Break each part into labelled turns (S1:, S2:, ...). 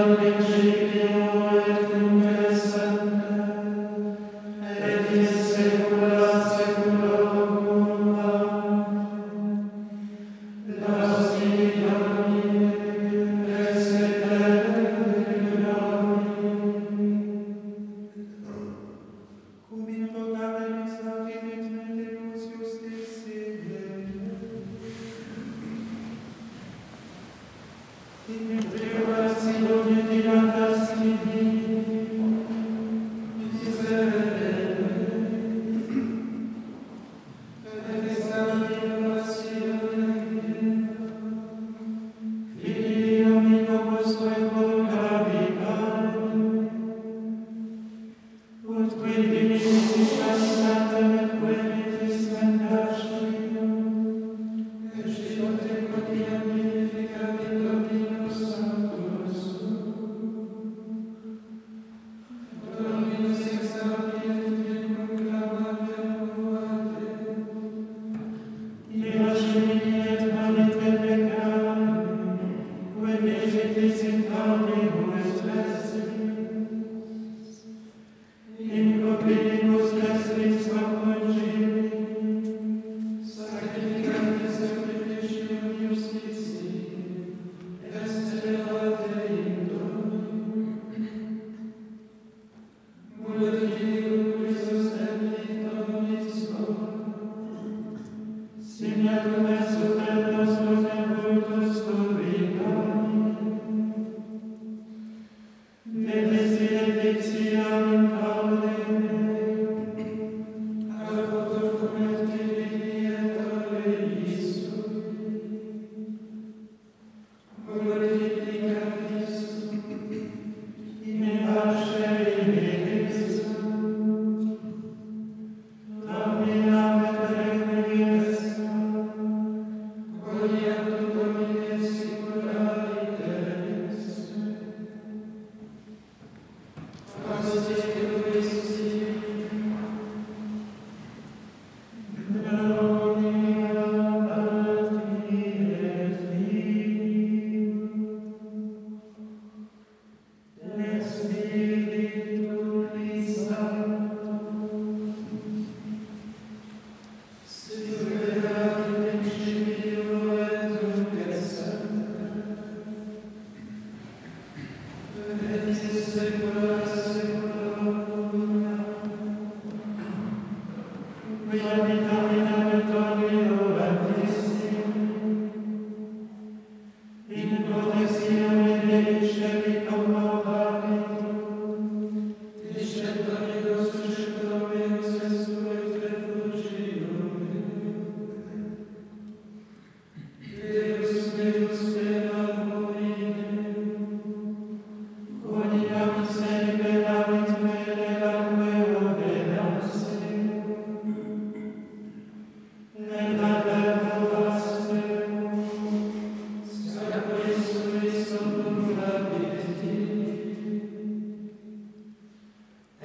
S1: Amen.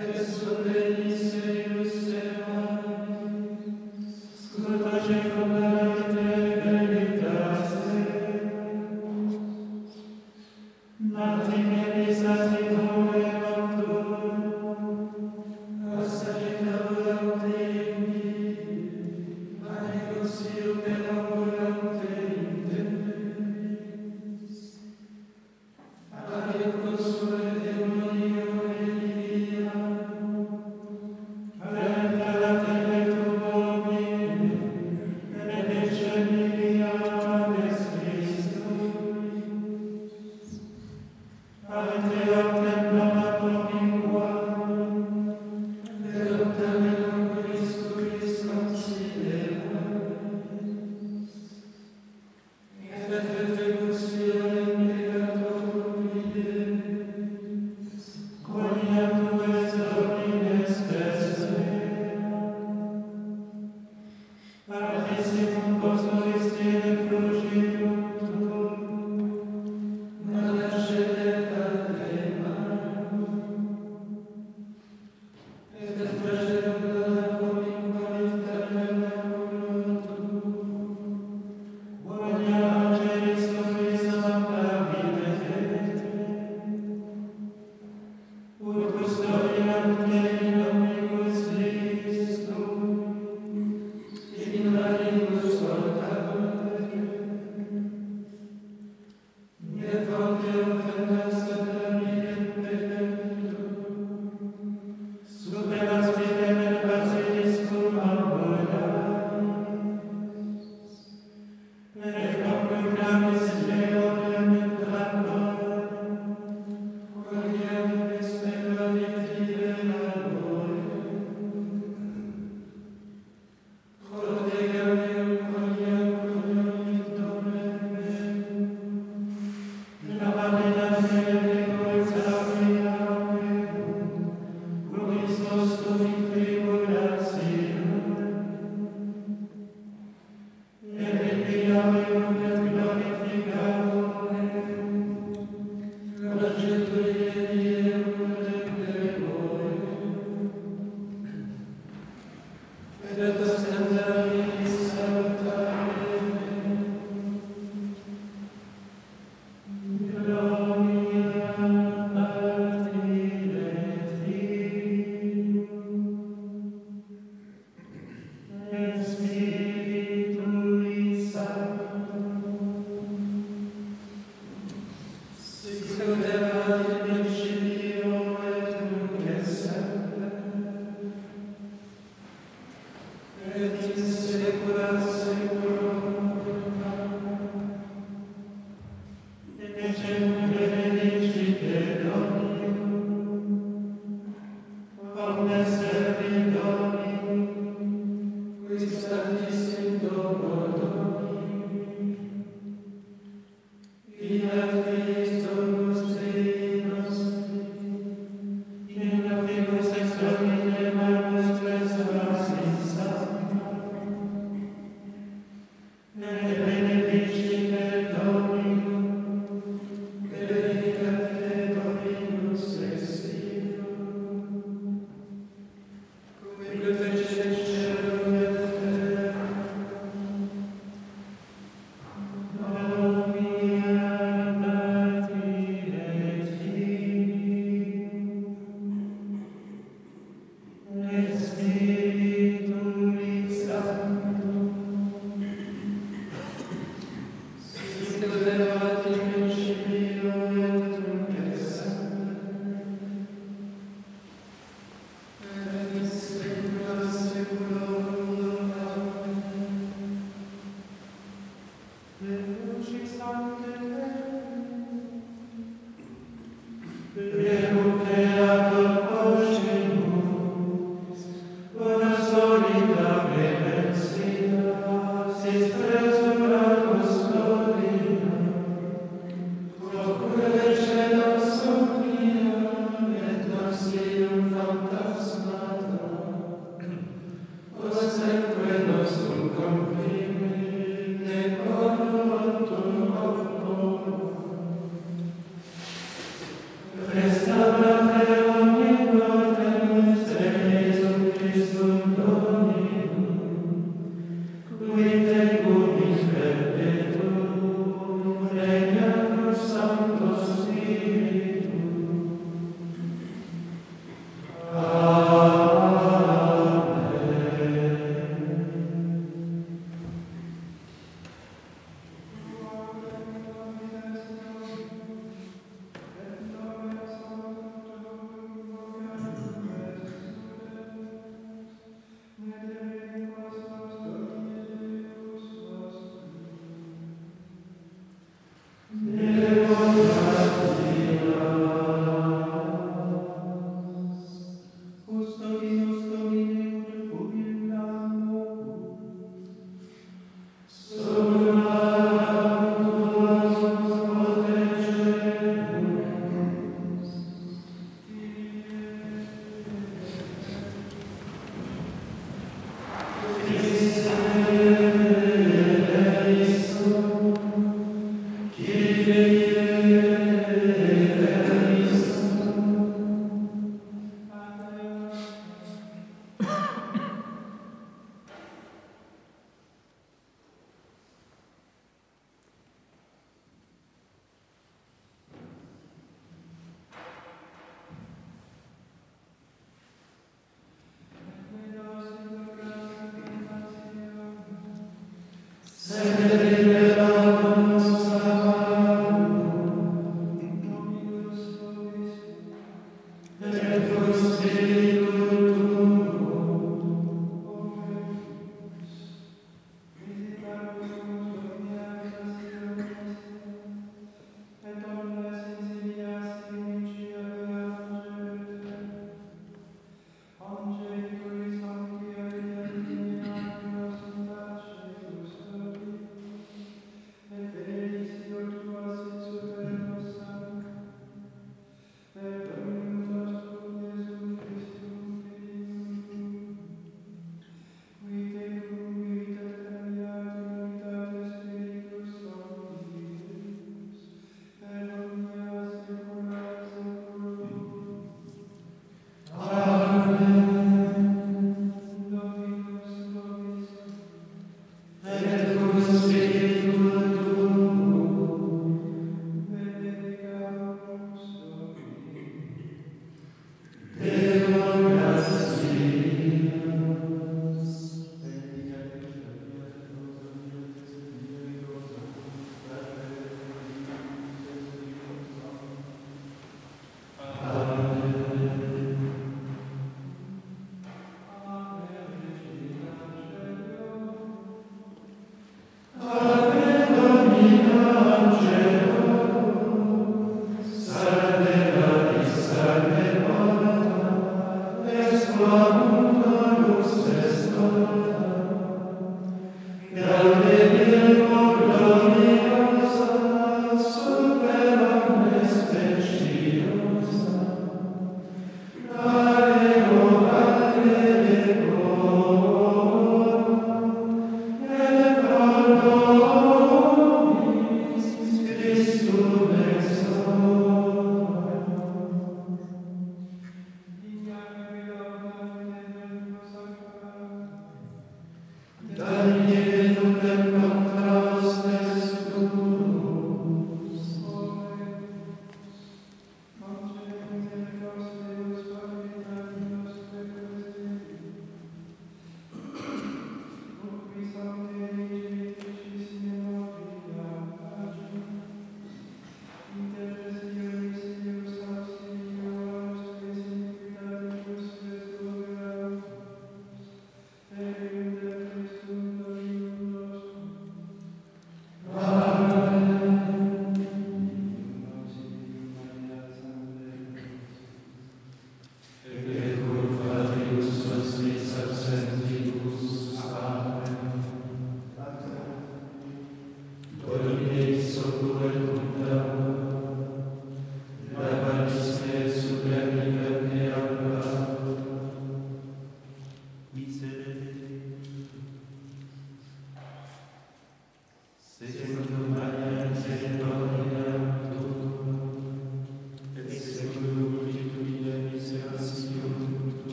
S1: Es